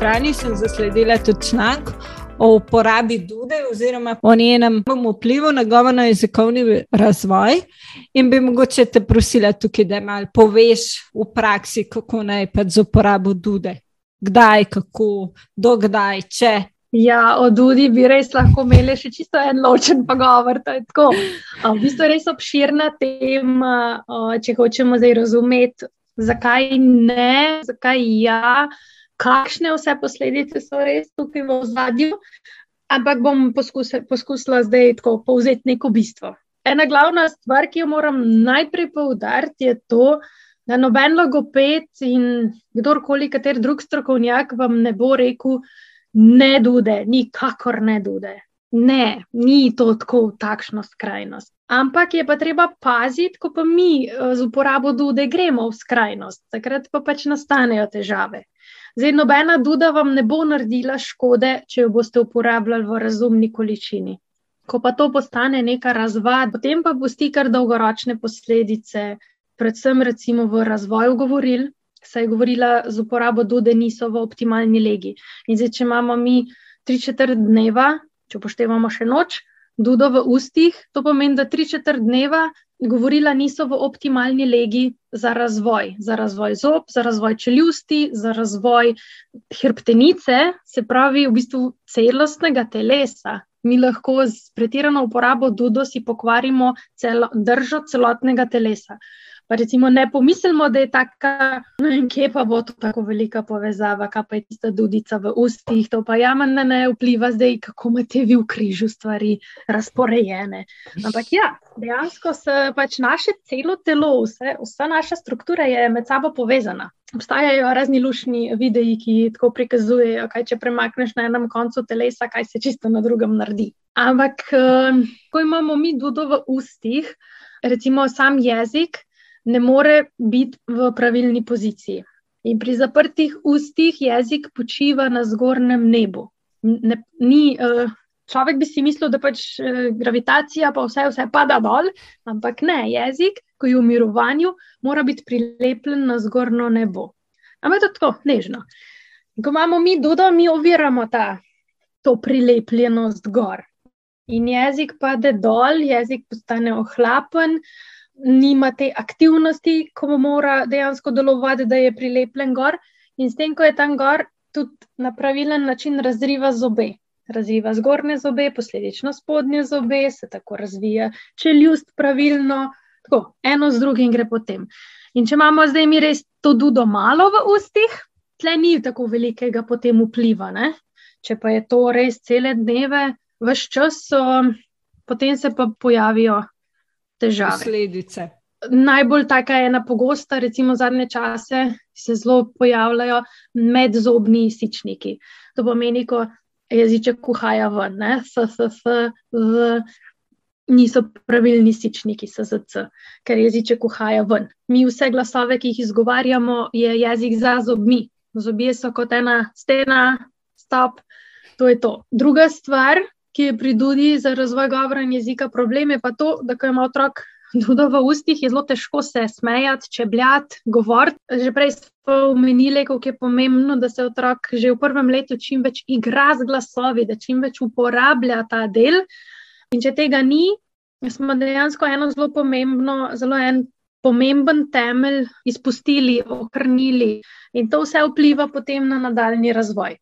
strani sem zasledila tudi članek o uporabi Dude oziroma o njenem vplivu na govorno jezikovni razvoj. In bi mogoče te prosila tukaj, da malo poveš v praksi, kako naj pač z uporabo Dude. Kdaj, kako, dokdaj, če. Ja, o Dudi bi res lahko imeli še čisto en ločen pogovor. V bistvu je res obširna tema, če hočemo zdaj razumeti, zakaj ne, zakaj ja, kakšne vse posledice so res tukaj v ozadju. Ampak bom poskusila, poskusila zdaj tako povzeti neko bistvo. Ena glavna stvar, ki jo moram najprej poudariti, je to, da noben logoped in kdorkoli, kater drug strokovnjak vam ne bo rekel, ne dude, nikakor ne dude. Ne, ni to tako v takšno skrajnost. Ampak je pa treba paziti, ko pa mi eh, z uporabo dude gremo v skrajnost, takrat pa pač nastanejo težave. Zdaj, nobena duda vam ne bo naredila škode, če jo boste uporabljali v razumni količini. Ko pa to postane neka razvad, potem pa pusti kar dolgoročne posledice, predvsem recimo v razvoju govoril, saj govorila z uporabo dude niso v optimalni legi. In zdaj, če imamo mi tri četrt dneva, če upoštevamo še noč, dudo v ustih, to pomeni, da tri četrt dneva govorila niso v optimalni legi za razvoj, za razvoj zob, za razvoj čeljusti, za razvoj hrbtenice, se pravi v bistvu celostnega telesa. Mi lahko z pretirano uporabo dudo si pokvarimo celo, držo celotnega telesa. Pa recimo ne pomislimo, da je tako, no in kje pa bo to tako velika povezava, kaj pa je tista dudica v ustih, to pa jamen ne vpliva zdaj, kako imate vi v križu stvari razporejene. Ampak ja, dejansko se pač naše celo telo, vse, vsa naša struktura je med sabo povezana. Obstajajo razni lušni videi, ki tako prikazujejo, kaj če premakneš na enem koncu telesa, kaj se čisto na drugem naredi. Ampak, eh, ko imamo mi dudo v ustih, recimo sam jezik, ne more biti v pravilni poziciji. In pri zaprtih ustih jezik počiva na zgornjem nebu. Ne, ni, uh, človek bi si mislil, da pač uh, gravitacija pa vse, vse pada dol, ampak ne, jezik, ko je v mirovanju, mora biti prilepljen na zgornjo nebo. Ampak je to tako nežno. In ko imamo mi dudo, mi oviramo ta, to prilepljenost gor. In jezik pade dol, jezik postane ohlapen, uh, nima te aktivnosti, ko mora dejansko delovati, da je prilepljen gor. In s tem, ko je tam gor, tudi na pravilen način razriva zobe. Razviva zgornje zobe, posledično spodnje zobe, se tako razvija čeljust pravilno, tako eno z drugim gre potem. In če imamo zdaj mi res to dudo malo v ustih, tle ni tako velikega potem vpliva. Ne? Če pa je to res cele dneve, vse čas, so, potem se pa pojavijo težave. Posledice. Najbolj taka ena pogosta, recimo zadnje čase, se zelo pojavljajo medzobni sičniki. To pomeni, ko jeziček kuhaja ven, ne, s, s, s, z, niso pravilni sičniki, s, s, c, ker jeziček kuhaja ven. Mi vse glasove, ki jih izgovarjamo, je jezik za zobmi. Zobje so kot ena stena, stop, to je to. Druga stvar, ki je pri Dudi za razvoj govora in jezika problem, je pa to, da ko ima otrok Dudo v ustih, je zelo težko se smejati, čebljati, govoriti. Že prej smo omenili, kako je pomembno, da se otrok že v prvem letu čim več igra z glasovi, da čim več uporablja ta del. In če tega ni, smo dejansko eno zelo pomembno, zelo en. Pomemben temelj izpustili, okrnili, in to vse vpliva potem na nadaljni razvoj.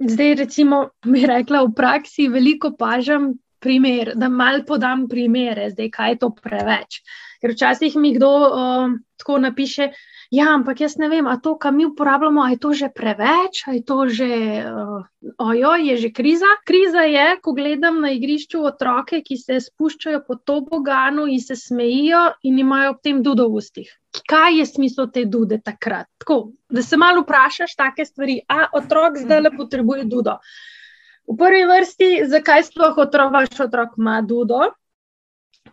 Zdaj, recimo, bi rekla v praksi, veliko pažam primer, da mal podam primere, zdaj, kaj je to preveč. Ker včasih mi kdo uh, tako napiše, ja, ampak jaz ne vem, a to, kar mi uporabljamo, je to že preveč, ali je to že, uh, ojo, je že kriza. Kriza je, ko gledam na igrišču otroke, ki se spuščajo po to boganu in se smejijo in imajo ob tem dudo v ustih kaj je smisel te dude takrat. Tako, da se malo vprašaš take stvari, a otrok zdaj le potrebuje dudo. V prvi vrsti, zakaj sploh otrok, vaš otrok ima dudo?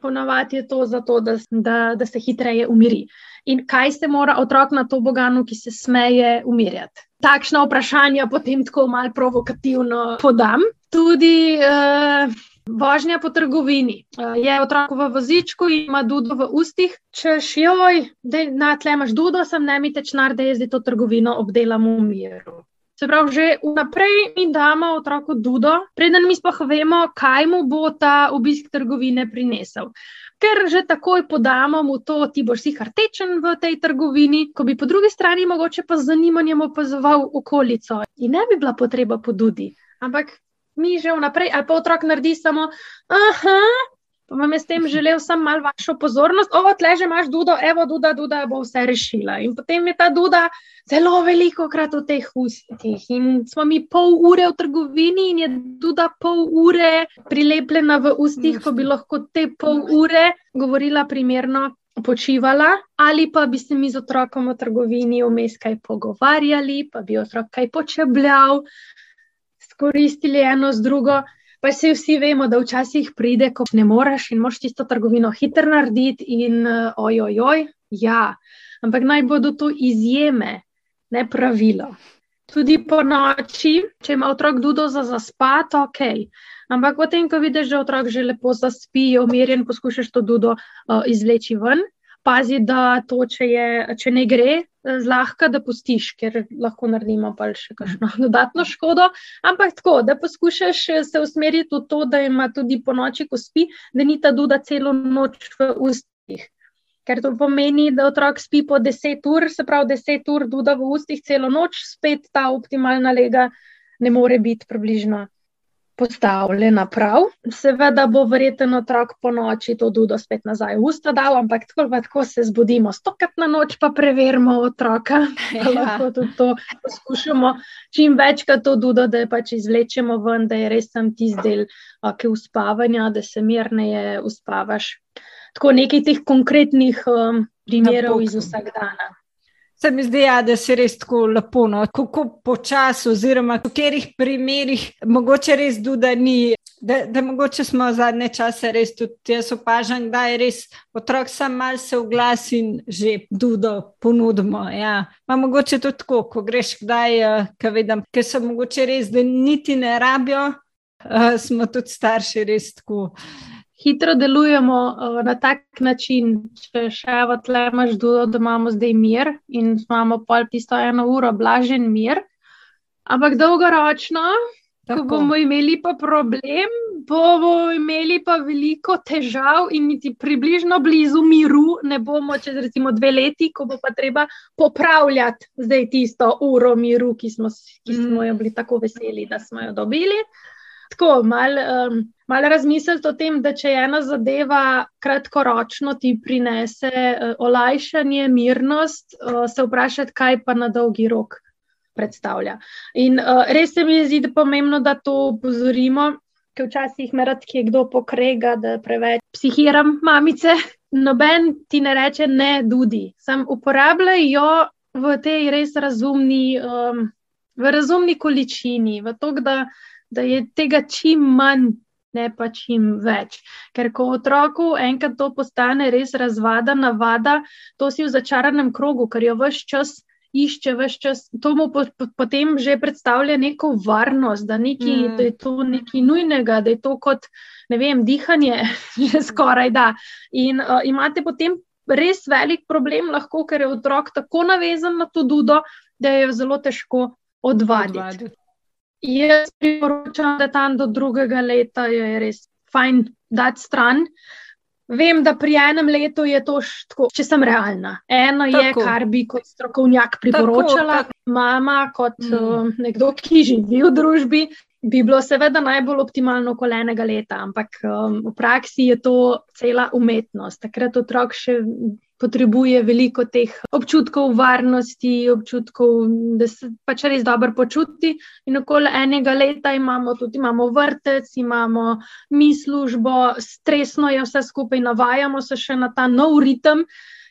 Ponavadi je to zato, da, da, da se hitreje umiri. In kaj se mora otrok na to boganu, ki se smeje, umirjati? Takšna vprašanja potem tako malo provokativno podam. Tudi uh, Vožnja po trgovini. Eh, je otrok v vozičku in ima dudo v ustih, češ joj, da na tle imaš dudo, sem ne mi teč nar, da jaz to trgovino obdelam v miru. Se pravi, že vnaprej mi damo otroku dudo, preden mi sploh vemo, kaj mu bo ta obisk trgovine prinesel. Ker že takoj podamo mu to, ti boš si hartečen v tej trgovini, ko bi po drugi strani mogoče pa z zanimanjem opazoval okolico in ne bi bila potreba po dudi. Ampak mi že vnaprej, ali pa otrok naredi samo, aha, Pa vam je s tem želel samo malo vašo pozornost, o, tle že imaš dudo, evo, duda, duda bo vse rešila. In potem je ta duda zelo veliko krat v teh ustih. In smo mi pol ure v trgovini in je duda pol ure prilepljena v ustih, ko bi lahko te pol ure govorila primerno. Počivala, ali pa bi se mi z otrokom v trgovini vmes kaj pogovarjali, pa bi otrok kaj počebljal, skoristili eno z drugo. Pa se vsi vemo, da včasih pride, ko ne moreš in moš tisto trgovino hitro narediti, in ojoj, oj, ja. Ampak naj bodo to izjeme, ne pravilo. Tudi po noči, če ima otrok dudo za zaspat, ok. Ampak potem, ko vidiš, da otrok že lepo zaspi, je umirjen, poskušaš to dudo uh, izvleči ven, pazi, da to, če, je, če ne gre, zlahka, da pustiš, ker lahko naredimo pa še kakšno dodatno škodo. Ampak tako, da poskušaš eh, se usmeriti v to, da ima tudi po noči, ko spi, da ni ta duda celo noč v ustih. Ker to pomeni, da otrok spi po 10 ur, se pravi 10 ur duda v ustih celo noč, spet ta optimalna lega ne more biti približno postavljena prav. Seveda bo verjeten otrok po noči to dudo spet nazaj v usta dal, ampak tako, tako se zbudimo stokrat na noč, pa preverimo otroka. Ja. Lahko tudi to poskušamo čim večkrat to dudo, da je pač izvlečemo ven, da je res tam tisti del, ki je uspavanja, da se mirneje uspavaš. Tako nekaj teh konkretnih um, primerov iz vsakdana. Se mi zdi, ja, da se res tako lepo, no? kako počasi, oziroma v katerih primerih, mogoče res duda ni. Da, da mogoče smo zadnje čase res tudi jaz opažam, da je res otrok sam mal se oglasi in že dudo ponudimo. Ja. Ma mogoče tudi tako, ko greš kdaj, uh, ko vidim, ker so mogoče res, da niti ne rabijo, uh, smo tudi starši res tako. Hitro delujemo uh, na tak način, če še v tle imaš dudo, da imamo zdaj mir in imamo pol tisto eno uro blažen mir. Ampak dolgoročno, Tako. ko bomo imeli pa problem, bomo imeli pa veliko težav in niti približno blizu miru ne bomo čez recimo dve leti, ko bo pa treba popravljati zdaj tisto uro miru, ki smo, ki smo mm. jo bili tako veseli, da smo jo dobili. Tako, malo um, mal razmisliti o tem, da če ena zadeva kratkoročno ti prinese uh, olajšanje, mirnost, uh, se vprašati, kaj pa na dolgi rok predstavlja. In uh, res se mi zdi pomembno, da to upozorimo, ker včasih me rad kje kdo pokrega, da preveč psihiram mamice. Noben ti ne reče, ne, dudi. Sam uporabljaj jo v tej res razumni, um, v razumni količini, v to, da da je tega čim manj, ne pa čim več. Ker ko otroku enkrat to postane res razvada, navada, to si v začaranem krogu, ker jo vse čas. Išče vse čas, to mu po, po, potem že predstavlja neko varnost, da, neki, mm. da je to nekaj nujnega, da je to kot ne vem, dihanje, že skoraj da. In uh, imate potem res velik problem, lahko, ker je otrok tako navezan na to dudo, da je jo zelo težko odvaditi. odvaditi. Jaz priporočam, da tam do drugega leta je res fajn dati stran. Vem, da pri enem letu je to tako, če sem realna. Eno tako. je, kar bi kot strokovnjak priporočala, tako, tako. mama, kot mm. uh, nekdo, ki živi v družbi, bi bilo seveda najbolj optimalno okoli enega leta, ampak um, v praksi je to cela umetnost. Takrat otrok še potrebuje veliko teh občutkov varnosti, občutkov, da se pač res dobro počuti. In okoli enega leta imamo tudi imamo vrtec, imamo mi službo, stresno je vse skupaj, navajamo se še na ta nov ritem.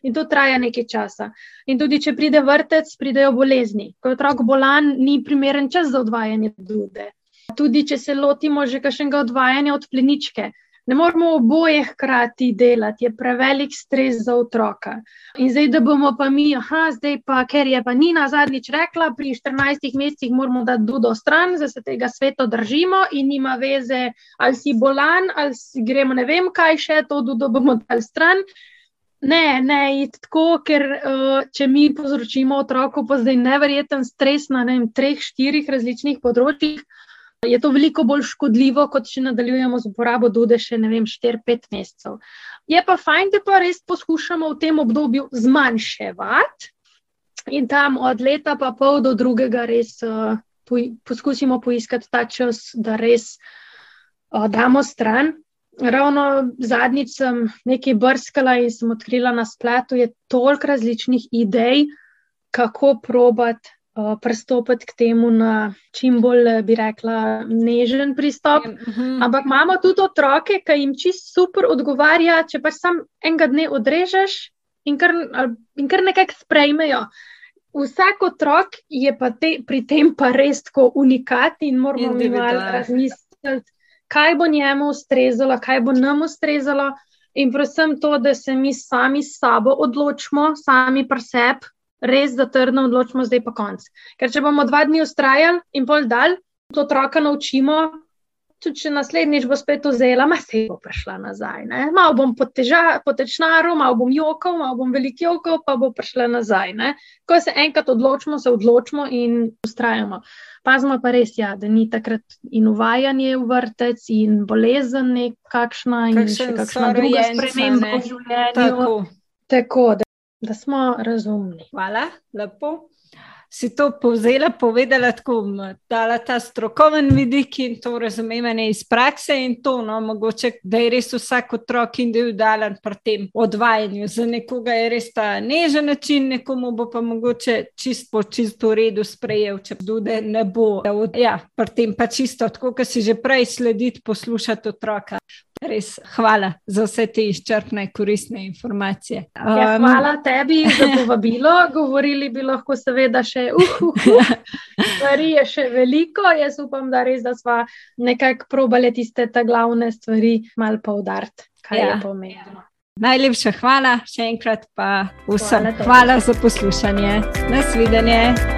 In to traja nekaj časa. In tudi, če pride vrtec, pridejo bolezni. Ko je otrok bolan, ni primeren čas za odvajanje dude tudi če se lotimo že kakšnega odvajanja od pleničke. Ne moramo oboje hkrati delati, je prevelik stres za otroka. In zdaj, da bomo pa mi, aha, zdaj pa, ker je pa Nina zadnjič rekla, pri 14 mesecih moramo dati dudo stran, da se tega sveta držimo in nima veze, ali si bolan, ali si gremo ne vem kaj še, to dudo bomo dali stran. Ne, ne, tako, ker uh, če mi povzročimo otroku, pa zdaj neverjeten stres na ne vem, treh, štirih različnih področjih, je to veliko bolj škodljivo, kot če nadaljujemo z uporabo dude še ne vem, 4-5 mesecev. Je pa fajn, da pa res poskušamo v tem obdobju zmanjševati in tam od leta pa pol do drugega res uh, poskusimo poiskati ta čas, da res uh, damo stran. Ravno zadnjič sem nekaj brskala in sem odkrila na spletu, je toliko različnih idej, kako probati pristopiti k temu na čim bolj, bi rekla, nežen pristop. Mhm. Ampak imamo tudi otroke, ki jim čist super odgovarja, če pa sam enega dne odrežeš in kar, in kar nekako sprejmejo vsak otrok je te, pri tem pa res tako unikat in moramo mi malo razmisliti, kaj bo njemu ustrezalo, kaj bo nam ustrezalo. In predvsem to, da se mi sami s sabo odločimo, sami pa sebi, res da trdno odločimo, zdaj pa konc. Ker če bomo dva dni ustrajali in pol dal, to otroka naučimo, tudi če naslednjič bo spet vzela, ma se bo prišla nazaj. Ne? Mal bom potečnaral, mal bom jokal, mal bom velik jokal, pa bo prišla nazaj. Ne? Ko se enkrat odločimo, se odločimo in ustrajamo. Pazimo pa res, ja, da ni takrat in uvajanje v vrtec, in bolezen nekakšna, in še kakšna druga sprememba v življenju. Tako, Tako da, smo razumni. Hvala, lepo si to povzela, povedala tako, da ta strokoven vidik in to razumevanje iz prakse in to, no, mogoče, da je res vsak otrok individualen pri tem odvajanju. Za nekoga je res ta nežen način, nekomu bo pa mogoče čist po čisto redu sprejel, če dude ne bo. Ja, pri tem pa čisto tako, kot si že prej slediti, poslušati otroka. Res, hvala za vse te izčrpne, koristne informacije. Um, ja, hvala tebi za povabilo. Govorili bi lahko, seveda, še uh, uh, uh. stvari je še veliko. Jaz upam, da res, da smo nekako probali tiste glavne stvari malo poudariti, kaj ja. je pomembno. Najlepša hvala, še enkrat pa vsem. Hvala, hvala za poslušanje. Nasvidenje.